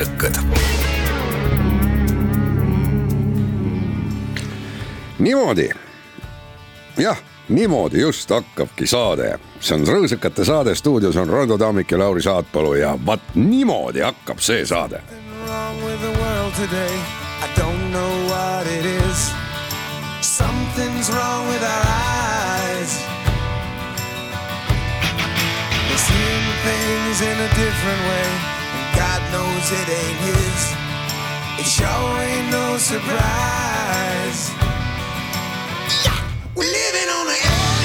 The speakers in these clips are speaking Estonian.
rõõsakad. niimoodi, jah, niimoodi just hakkabki saade, see on Rõõsakate saade, stuudios on Raido Tammik ja Lauri Saatpalu ja vaat niimoodi hakkab see saade. I don't know what it is. Something's wrong with our eyes. We're seeing things in a different way, God knows it ain't His. It sure ain't no surprise. Yeah, we're living on the edge.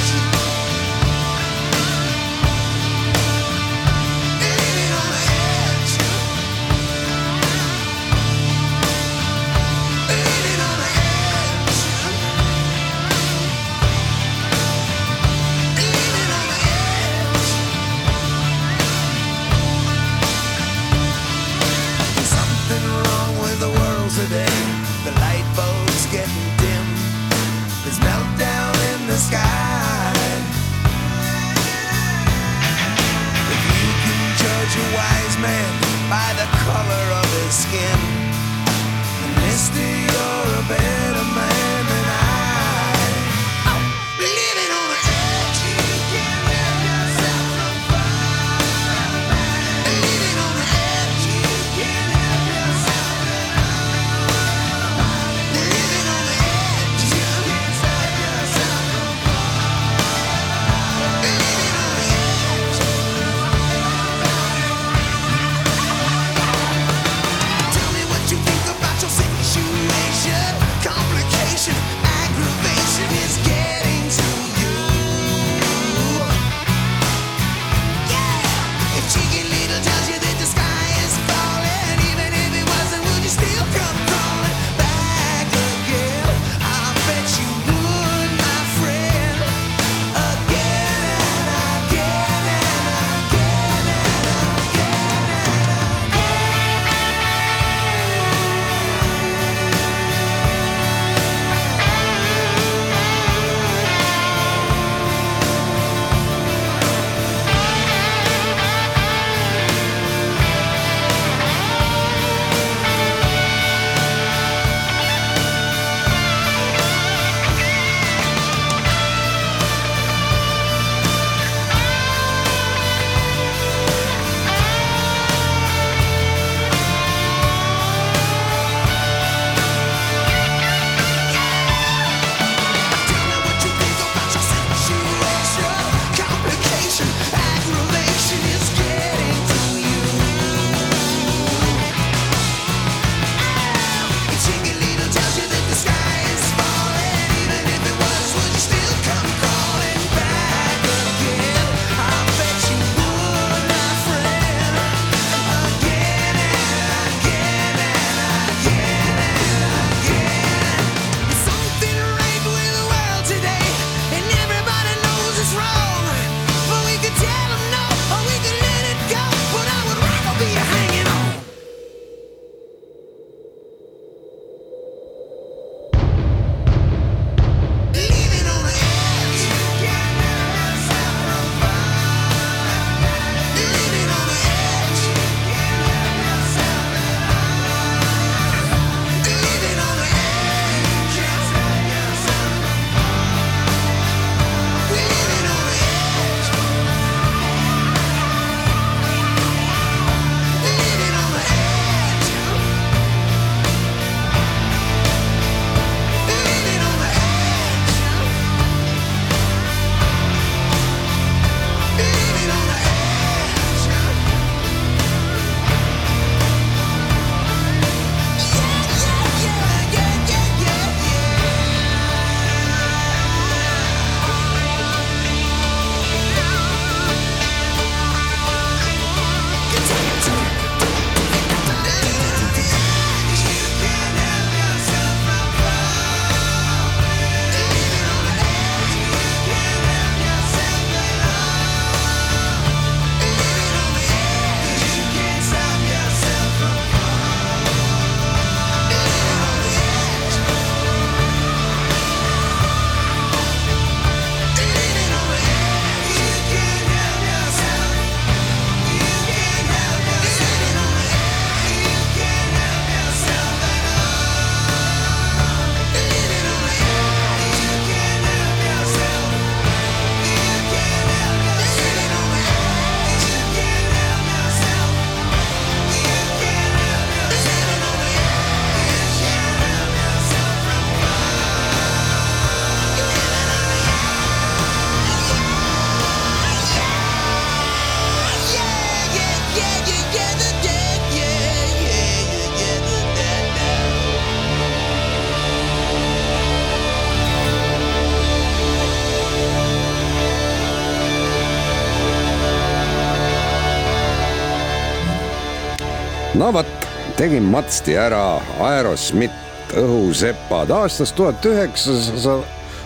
Tegin matsti ära Aerosmith õhusepad aastast tuhat üheksasada,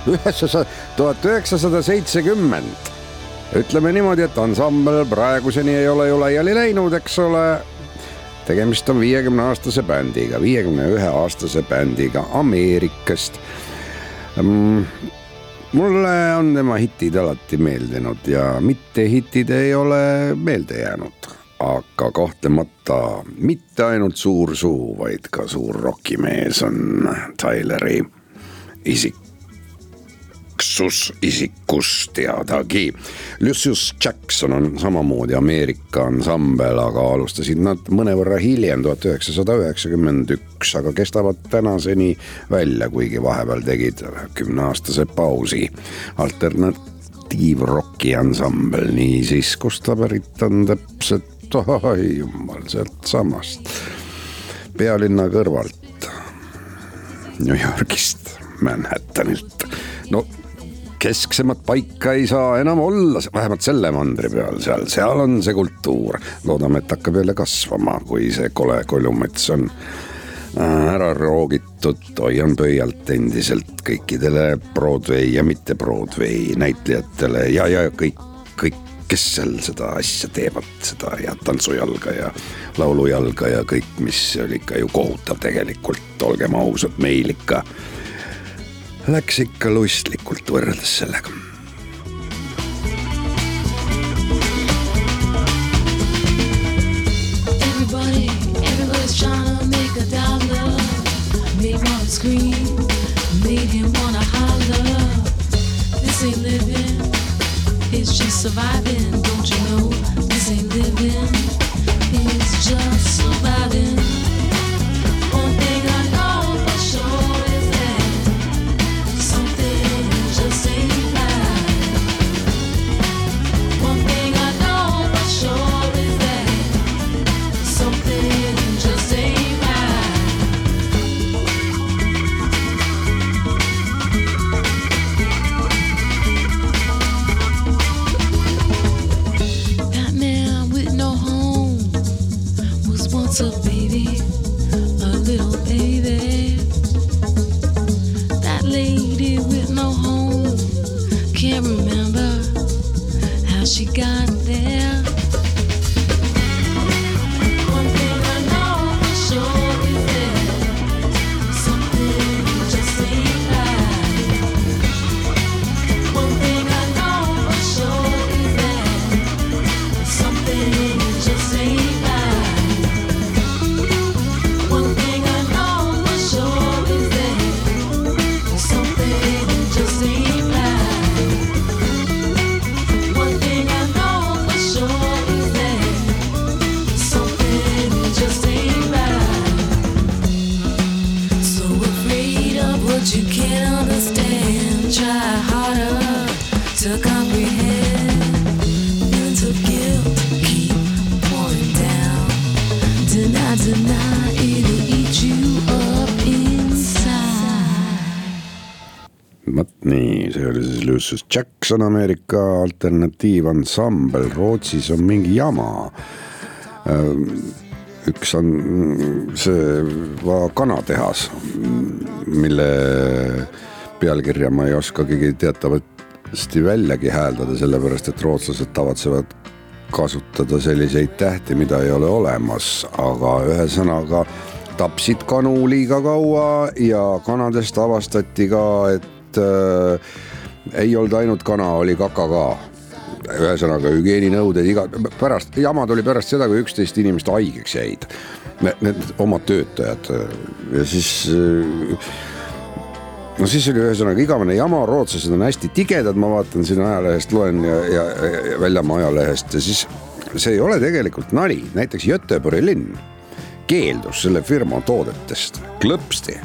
üheksasada, tuhat üheksasada seitsekümmend. ütleme niimoodi, et ansambel praeguseni ei ole ju laiali läinud, eks ole. tegemist on viiekümne aastase bändiga, viiekümne ühe aastase bändiga Ameerikast mm mulle on tema hitid alati meeldinud ja mittehitid ei ole meelde jäänud aga kahtlemata mitte ainult suur suu, vaid ka suur rokimees on Tyleri isiksus, isikust teadagi. Lucius Jackson on samamoodi Ameerika ansambel, aga alustasid nad mõnevõrra hiljem, tuhat üheksasada üheksakümmend üks, aga kestavad tänaseni välja, kuigi vahepeal tegid kümneaastase pausi. alternatiivroki ansambel, niisiis, kust ta pärit on täpselt oi jumal, sealtsamast pealinna kõrvalt. New Yorgist, Manhattanilt, no kesksemat paika ei saa enam olla, vähemalt selle mandri peal seal, seal on see kultuur. loodame, et hakkab jälle kasvama, kui see kole koljumets on äh, ära roogitud, hoian pöialt endiselt kõikidele Broadway ja mitte Broadway näitlejatele ja, ja kõik, kõik kes seal seda asja teevad, seda ja tantsujalga ja laulujalga ja kõik, mis oli ikka ju kohutav tegelikult, olgem ausad, meil ikka läks ikka lustlikult võrreldes sellega scream, made him wanna holler. This ain't living, it's just surviving. Lucius Jackson, Ameerika alternatiivansambel, Rootsis on mingi jama. üks on see kanatehas, mille pealkirja ma ei oskagi teatavasti väljagi hääldada, sellepärast et rootslased tavatsevad kasutada selliseid tähti, mida ei ole olemas, aga ühesõnaga tapsid kanu liiga kaua ja kanadest avastati ka, et äh, ei olnud ainult kana, oli kaka ka. ühesõnaga hügieeninõuded iga, pärast, jama tuli pärast seda, kui üksteist inimest haigeks jäid. Need omad töötajad ja siis no siis oli ühesõnaga igavene jama, rootslased on hästi tigedad, ma vaatan siin ajalehest, loen ja, ja, ja väljamaa ajalehest ja siis see ei ole tegelikult nali, näiteks Göteborgi linn keeldus selle firma toodetest klõpsti.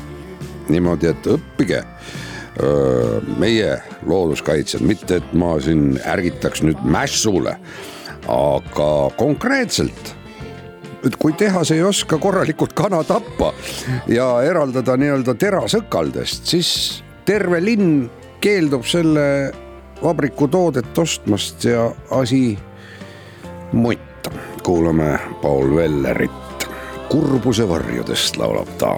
niimoodi, et õppige meie looduskaitsjad, mitte et ma siin ärgitaks nüüd mässule, aga konkreetselt et kui tehas ei oska korralikult kana tappa ja eraldada nii-öelda terasõkaldest, siis terve linn keeldub selle vabriku toodet ostmast ja asi mutta. kuulame Paul Vellerit, kurbuse varjudest laulab ta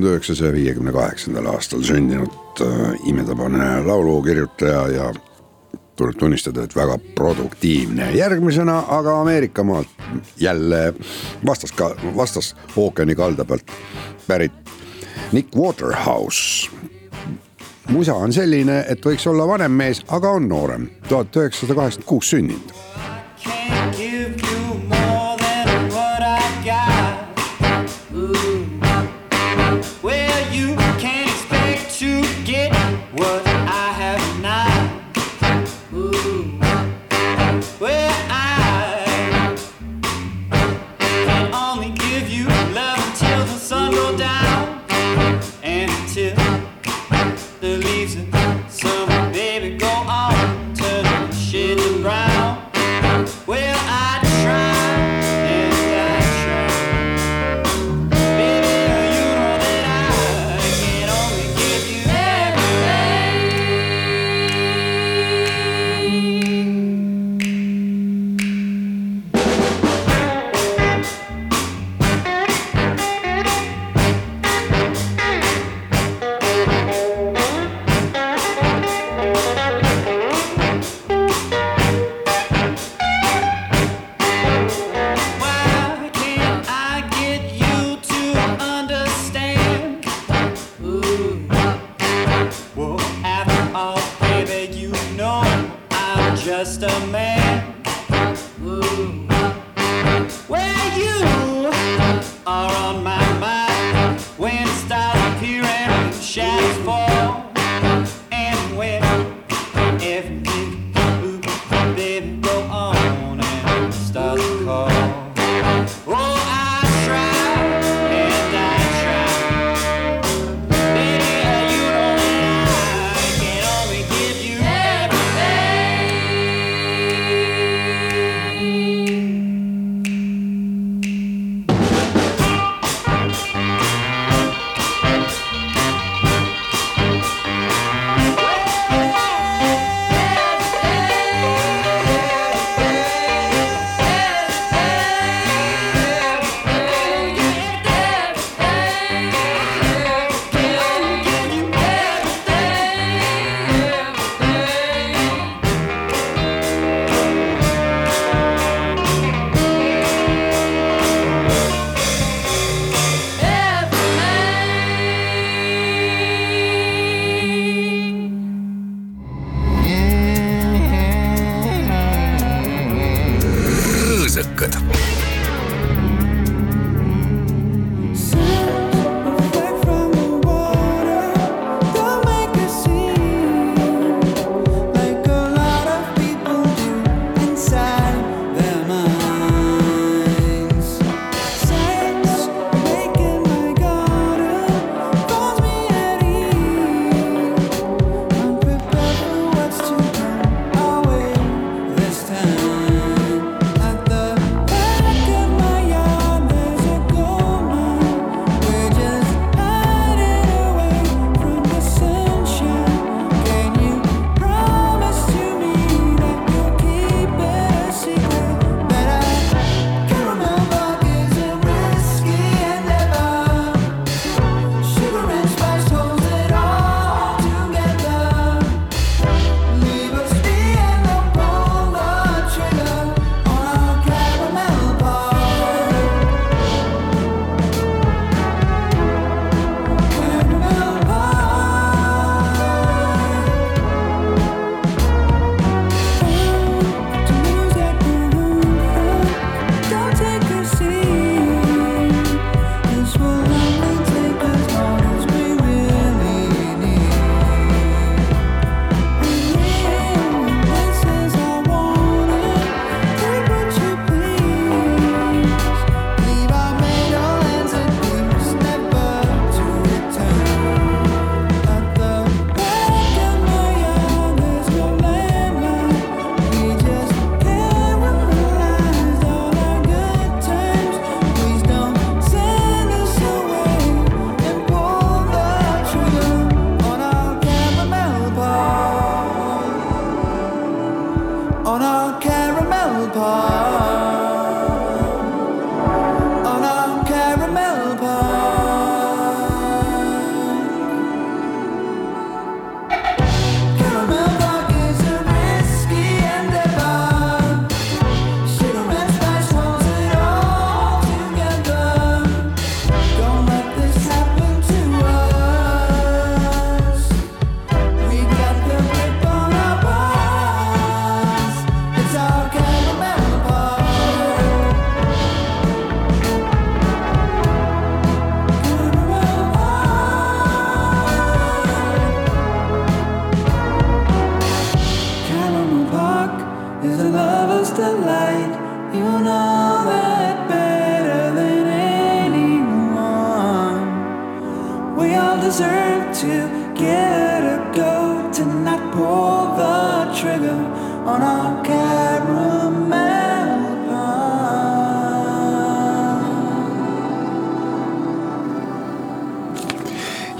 tuhande üheksasaja viiekümne kaheksandal aastal sündinud äh, imetabane laulukirjutaja ja tuleb tunnistada, et väga produktiivne. järgmisena aga Ameerikamaalt jälle vastas ka, vastas ookeani kalda pealt pärit Nick Waterhouse. musa on selline, et võiks olla vanem mees, aga on noorem, tuhat üheksasada kaheksakümmend kuus sündinud.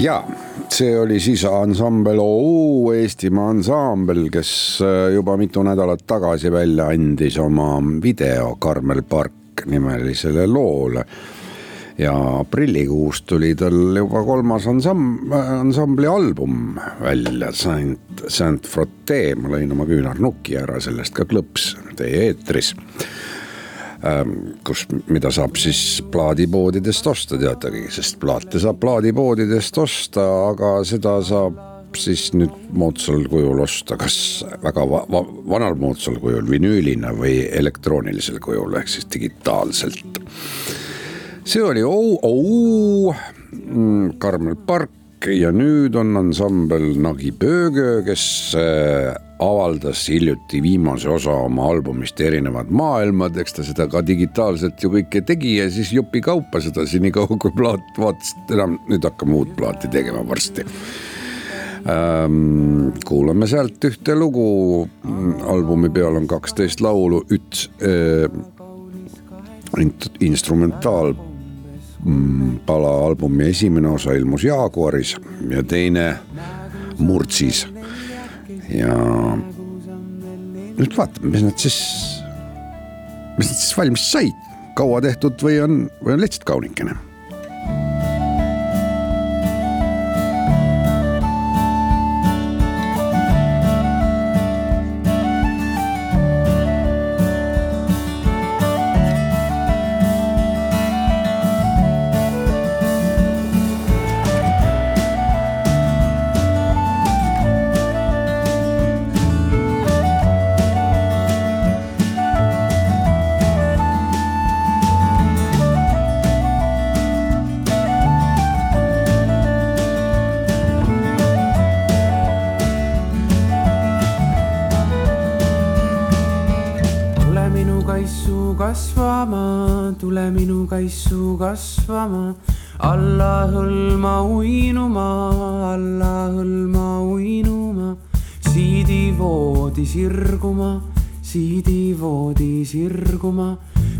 Ja see oli siis ansambel OU Eestimaa ansambel, kes äh, juba mitu nädalat tagasi välja andis oma video Karmel Park nimelisele loole. Ja aprillikuus tuli tal juba kolmas ansam-, ansambli album välja, Saint, Saint Frotte, ma lõin oma küünarnuki ära, sellest ka klõps teie eetris Ähm, kus, mida saab siis plaadipoodidest osta, teategi, sest plaate saab plaadipoodidest osta, aga seda saab siis nüüd moodsal kujul osta, kas väga va va vanal moodsal kujul vinüülina või elektroonilisel kujul ehk siis digitaalselt. See oli OU, OU, mm, Karmel Park ja nüüd on ansambel Nagi Pöögö, kes äh, avaldas hiljuti viimase osa oma albumist Erinevad maailmad, eks ta seda ka digitaalselt ju kõike tegi ja siis jupikaupa seda senikaua kui plaat vaatas, et enam nüüd hakkame uut plaati tegema varsti. Ähm,. kuulame sealt ühte lugu, albumi peal on kaksteist laulu, üks äh, instrumentaal mm, pala albumi esimene osa ilmus Jaaguaris ja teine Murtsis. Ja nüüd vaatame, mis nad siis, mis nad siis valmis said, kaua tehtud või on, või on lihtsalt kaunikene kasvama, alla hõlma uinuma, alla hõlma uinuma, siidivoodi sirguma, siidivoodi sirguma,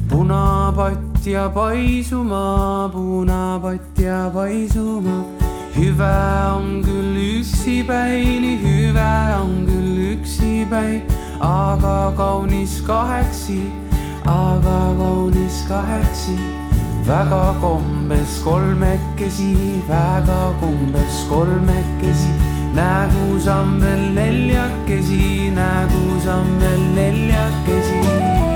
punapott ja paisuma, punapott ja paisuma. hüve on küll üksipäini, hüve on küll üksipäi, aga kaunis kaheksi, aga kaunis kaheksi. Väga kombes kolmekesi, väga kombes kolmekesi, nägus on veel neljakesi, nägus on veel neljakesi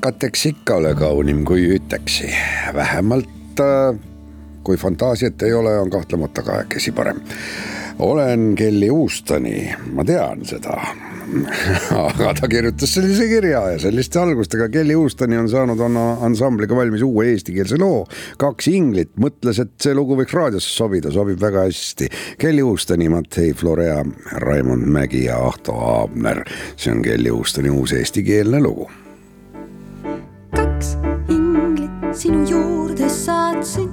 kateks ikka ole kaunim kui üteksi, vähemalt äh, kui fantaasiat ei ole, on kahtlemata kahekesi parem. olen Kelly Houstoni, ma tean seda, aga ta kirjutas sellise kirja ja selliste algustega. Kelly Houstoni on saanud oma ansambliga valmis uue eestikeelse loo, kaks inglit, mõtles, et see lugu võiks raadiosse sobida, sobib väga hästi. Kelly Houstoni, Matei Florea, Raimond Mägi ja Ahto Aabner, see on Kelly Houstoni uus eestikeelne lugu sinu juurde saatsin,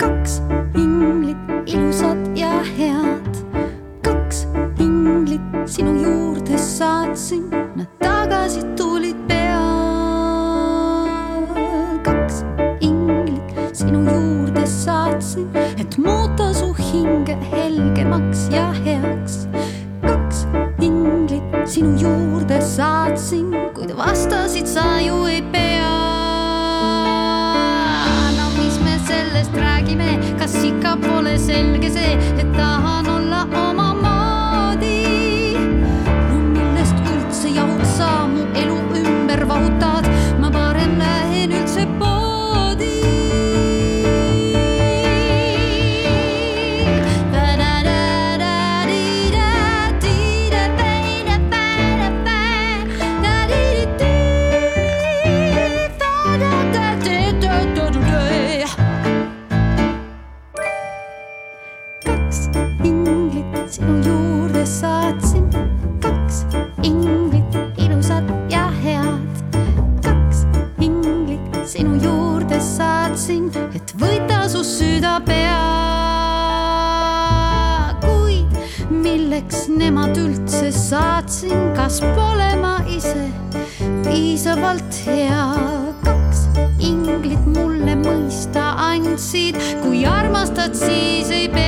kaks inglit ilusad ja head. kaks inglit sinu juurde saatsin, nad taga magasid, tulid pea. kaks inglit sinu juurde saatsin, et muuta su hinge helgemaks ja heaks. kaks inglit sinu juurde saatsin, kuid vastasid sa ju ei pea. Sellest räägime, kas ikka pole selge see, et tahan olla omamoodi? no millest üldse jahud sa mu elu ümber vahutad, saatsin, kas pole ma ise piisavalt hea? kaks inglit mulle mõista andsid, kui armastad, siis ei pea.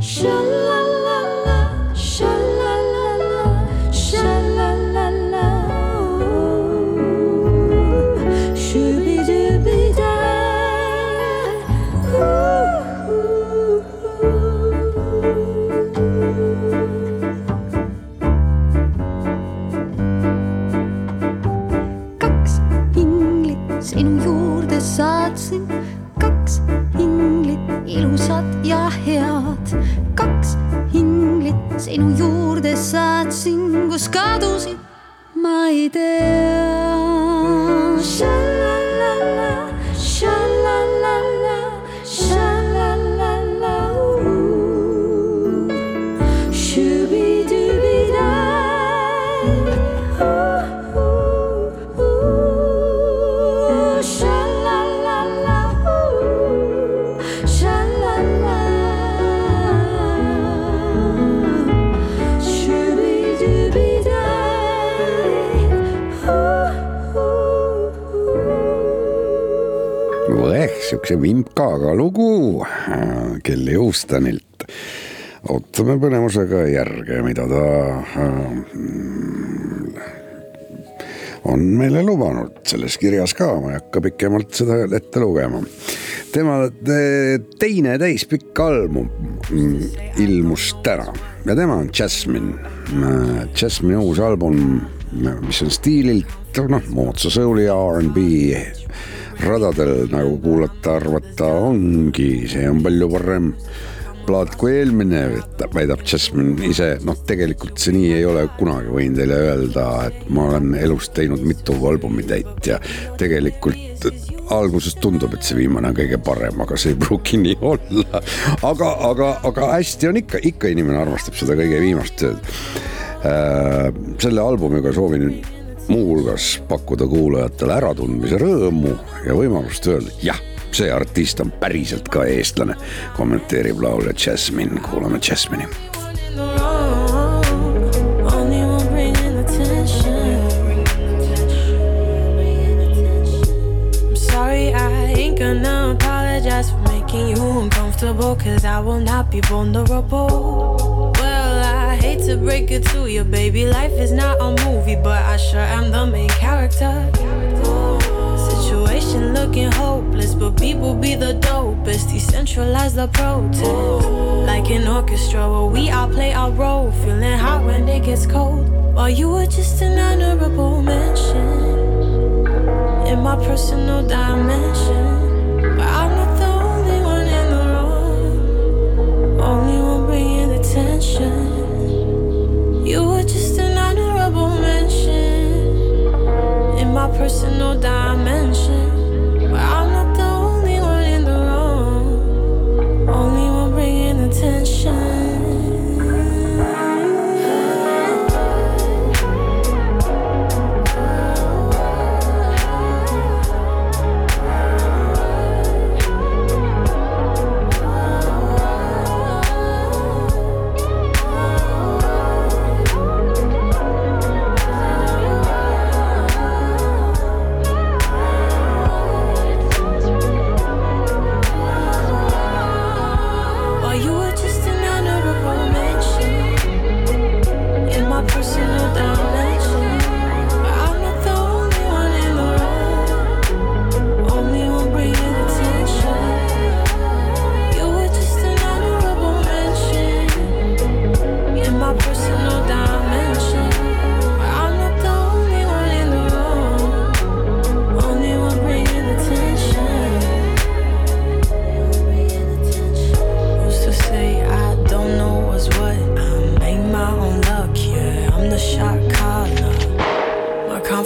深爱 saatsin, siukse vimkaga lugu äh, Kelly Houstonilt. ootame põnevusega järge, mida ta äh, on meile lubanud selles kirjas ka, ma ei hakka pikemalt seda ette lugema. tema te- teine täispikk album mm, ilmus täna ja tema on Jasmine. Jasmine uus album, mis on stiililt noh, moodsa soul'i ja R'n'B radadel nagu kuulata, arvata ongi, see on palju parem plaat kui eelmine, väidab Jasmine ise, noh, tegelikult see nii ei ole kunagi võin teile öelda, et ma olen elus teinud mitu albumitäit ja tegelikult alguses tundub, et see viimane on kõige parem, aga see ei pruugi nii olla. aga, aga, aga hästi on ikka, ikka inimene armastab seda kõige viimast tööd. selle albumiga soovin muuhulgas pakkuda kuulajatele äratundmise rõõmu ja võimalust öelda jah see artist on päriselt ka eestlane, kommenteerib laulja Jasmine, kuulame Jasmine'i. Gonna apologize for making you uncomfortable. Cause I will not be vulnerable. Well, hate to break it to you, baby. Life is not a movie, but I sure am the main character. Situation looking hopeless, but people be the dopest. Decentralize the protest. Like an orchestra where we all play our role. Feeling hot when it gets cold. While you were just an honorable mention in my personal dimension. But I'm You were just an honorable mention in my personal dimension.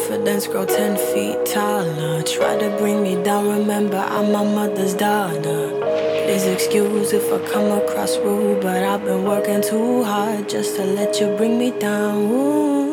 Confidence grow ten feet taller. Try to bring me down. Remember I'm my mother's daughter. Please excuse if I come across rude, but I've been working too hard just to let you bring me down. Ooh.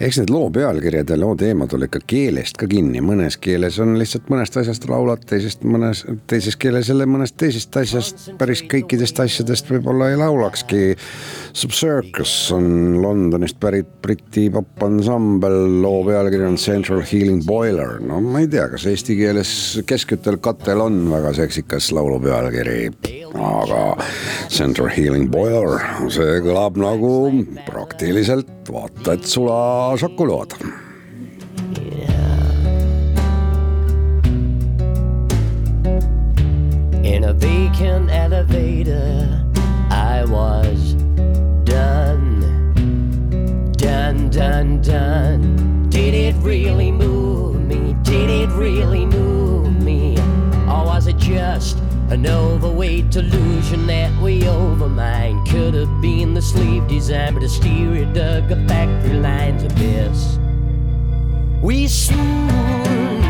Eks need loo pealkirjad ja loo teemad ole ikka keelest ka kinni, mõnes keeles on lihtsalt mõnest asjast laulad, teisest mõnes, teises keeles jälle mõnest teisest asjast, päris kõikidest asjadest võib-olla ei laulakski. Subcircus on Londonist pärit Briti popansambel, loo pealkiri on Central Healing Boiler, no ma ei tea, kas eesti keeles keskütel katel on väga seksikas laulu pealkiri, aga Central Healing Boiler, see kõlab nagu praktiliselt vaata et sula šokolaad In a vacant elevator, I was done, done, done. Did it really move me? Did it really move me? Or was it just an overweight delusion that we overmind? Could have been the sleeve design, but the stereo dug a factory line's abyss. We swoon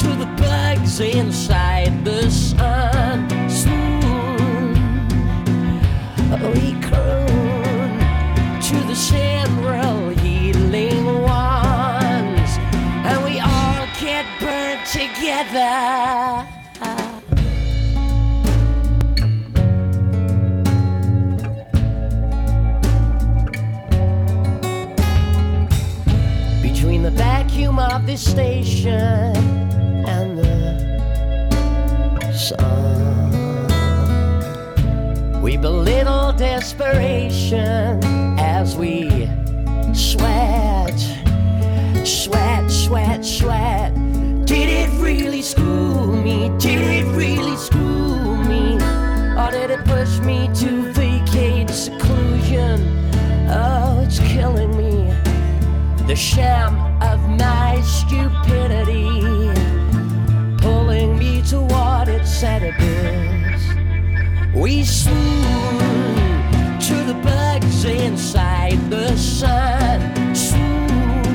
to the bugs inside the sun. Swoon, we Between the vacuum of this station and the sun, we belittle desperation as we sweat, sweat, sweat, sweat. Did it really screw me? Or did it push me to vacate seclusion? Oh, it's killing me the sham of my stupidity, pulling me toward its abyss. We swoon to the bugs inside the sun. Swoon,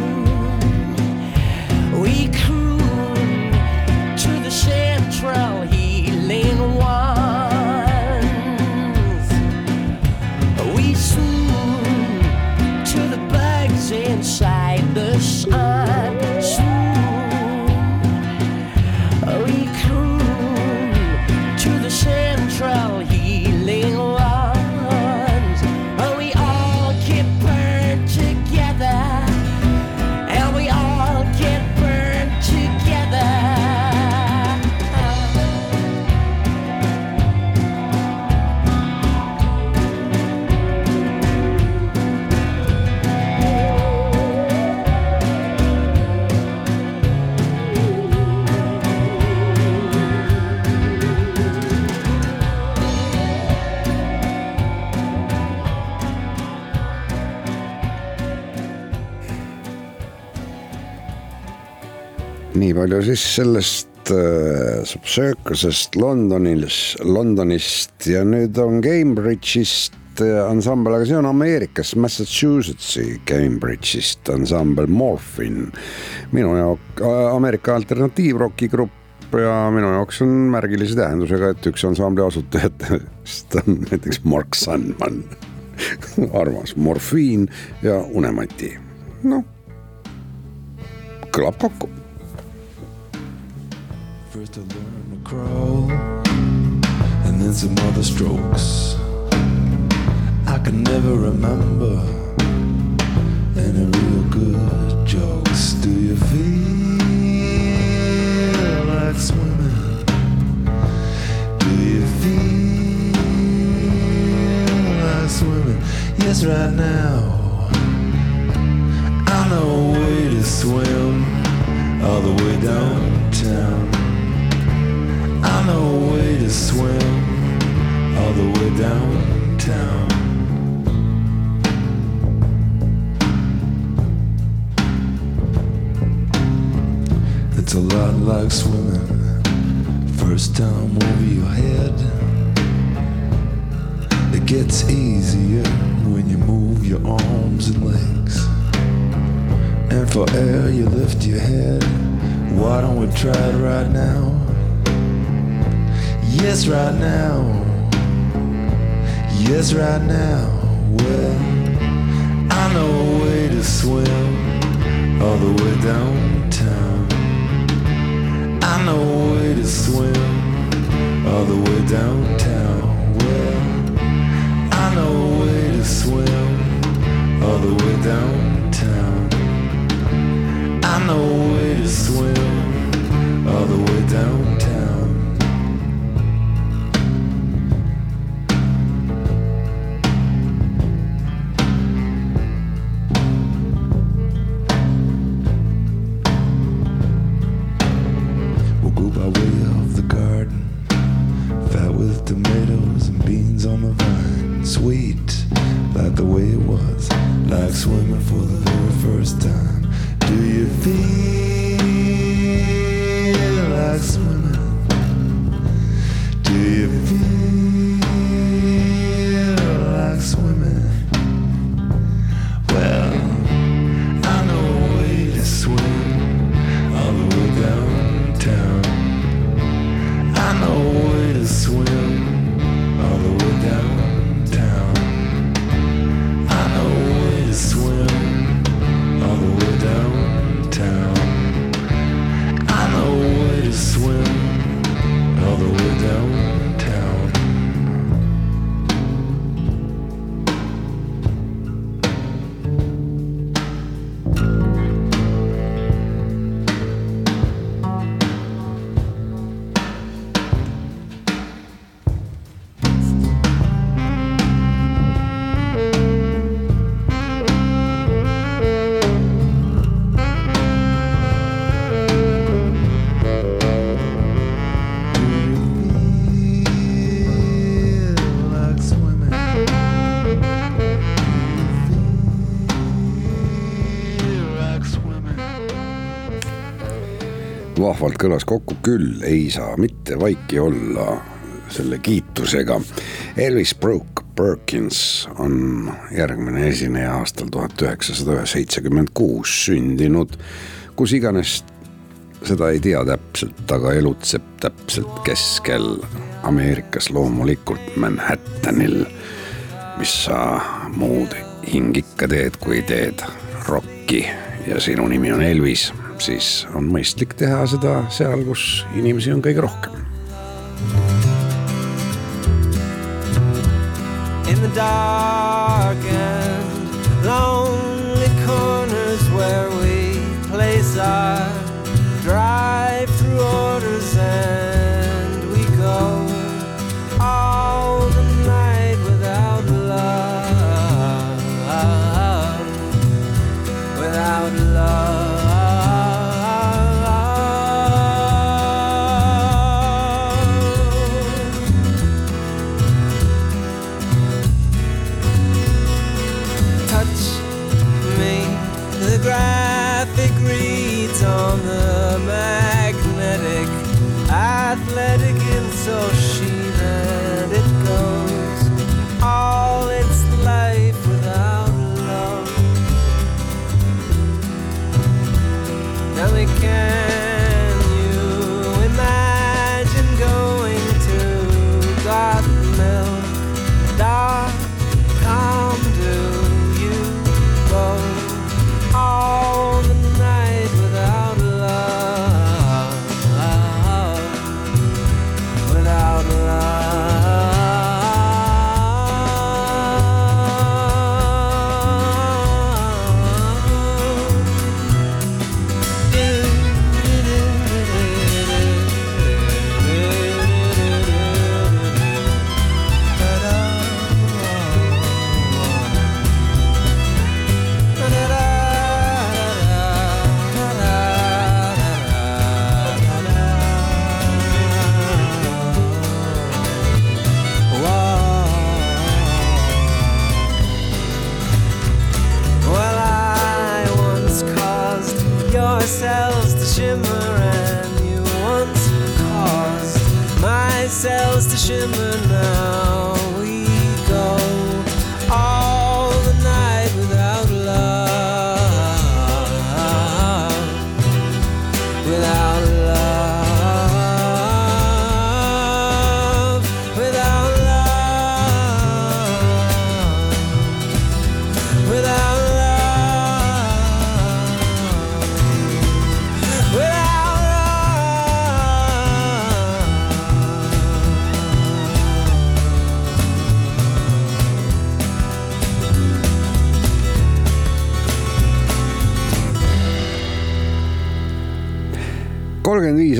we croon palju siis sellest äh, Circusest Londonis, Londonist ja nüüd on Cambridge'ist äh, ansambel, aga see on Ameerikas, Massachusettsi Cambridge'ist ansambel Morphin. minu jaoks Ameerika alternatiivroki grupp ja minu jaoks on märgilise tähendusega, et üks ansambli asutajatest on näiteks Mark Sandman. armas morfiin ja unemati, noh kõlab kokku First learn to crawl, and then some other strokes. I can never remember any real good jokes. Do you feel like swimming? Do you feel like swimming? Yes, right now. I know a way to swim all the way downtown. I a way to swim all the way downtown. It's a lot like swimming. First time over your head. It gets easier when you move your arms and legs. And for air, you lift your head. Why don't we try it right now? Yes, right now. Yes, right now. Well, I know a way to swim all the way downtown. I know a way to swim all the way downtown. Well, I know a way to swim all the way downtown. I know a way to swim all the way downtown. Vahvalt kõlas kokku küll, ei saa mitte vaiki olla selle kiitusega. Elvis Brooke Perkins on järgmine esineja aastal tuhat üheksasada seitsekümmend kuus sündinud, kus iganes seda ei tea täpselt, aga elutseb täpselt keskel Ameerikas loomulikult Manhattanil, mis sa muud hing ikka teed, kui teed rokki ja sinu nimi on Elvis, siis on mõistlik teha seda seal, kus inimesi on kõige rohkem. in the dark and lonely corners where we place our drive through orders and we go all the night without love without love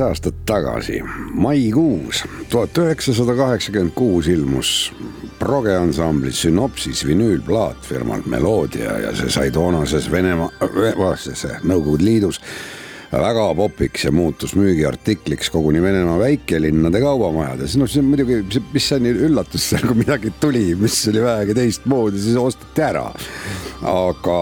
aastat tagasi, maikuus tuhat üheksasada kaheksakümmend kuus ilmus progeansambli Synopsis vinüülplaat firmalt Melodia ja see sai toonases Venemaa, vastases Nõukogude Liidus väga popiks ja muutus müügiartikliks koguni Venemaa väikelinnade kaubamajades. noh, see on muidugi, mis see nii üllatus seal, kui midagi tuli, mis oli vähegi teistmoodi, siis osteti ära. aga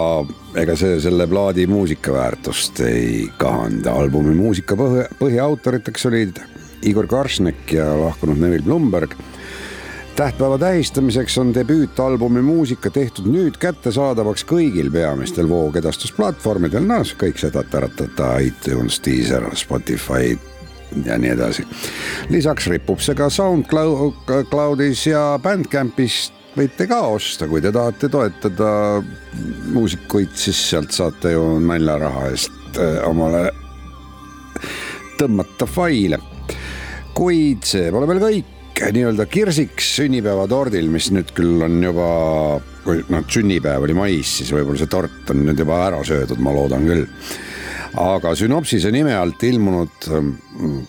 ega see selle plaadi muusikaväärtust ei kahanda, albumi muusika põhi, põhiautoriteks olid Igor Karsnek ja lahkunud Neville Blumberg tähtpäeva tähistamiseks on debüütalbumi muusika tehtud nüüd kättesaadavaks kõigil peamistel voogedastusplatvormidel, noh kõik seda taratata, iTunes, Deezer, Spotify ja nii edasi. lisaks ripub see ka SoundCloudis ja Bandcampis võite ka osta, kui te tahate toetada muusikuid, siis sealt saate ju naljaraha eest äh, omale tõmmata faile. kuid see pole veel kõik nii-öelda kirsiks sünnipäevatordil, mis nüüd küll on juba, kui noh, sünnipäev oli mais, siis võib-olla see tort on nüüd juba ära söödud, ma loodan küll. aga Sünopsise nime alt ilmunud mm,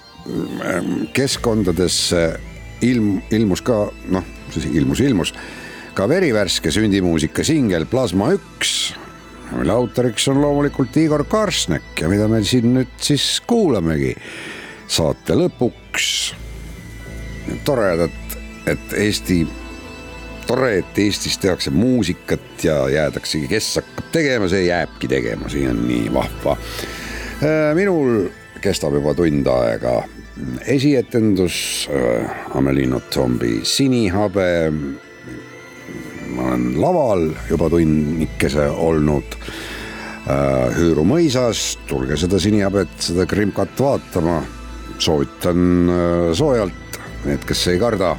keskkondadesse ilm, ilmus ka noh, ilmus, ilmus ka verivärske sündimuusika singel Plasma üks, mille autoriks on loomulikult Igor Karsnek ja mida me siin nüüd siis kuulamegi saate lõpuks toredat, et Eesti, tore, et Eestis tehakse muusikat ja jäädaksegi, kes hakkab tegema, see jääbki tegema, see on nii vahva. minul kestab juba tund aega esietendus Amelino Tombi Sinihabe. ma olen laval juba tunnikese olnud Hüüru mõisas, tulge seda Sinihabet, seda krimkat vaatama. soovitan soojalt need, kes ei karda.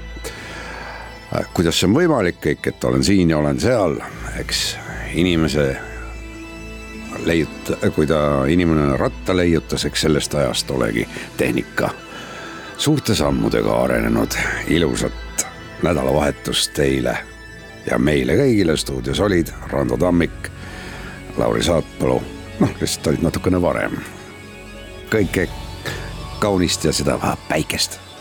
kuidas see on võimalik kõik, et olen siin ja olen seal, eks inimese leiuta, kui ta, inimene ratta leiutas, eks sellest ajast olegi tehnika suurte sammudega arenenud. ilusat nädalavahetust teile ja meile kõigile stuudios olid Rando Tammik, Lauri Saatpalu, noh, lihtsalt olid natukene varem. kõike kaunist ja seda päikest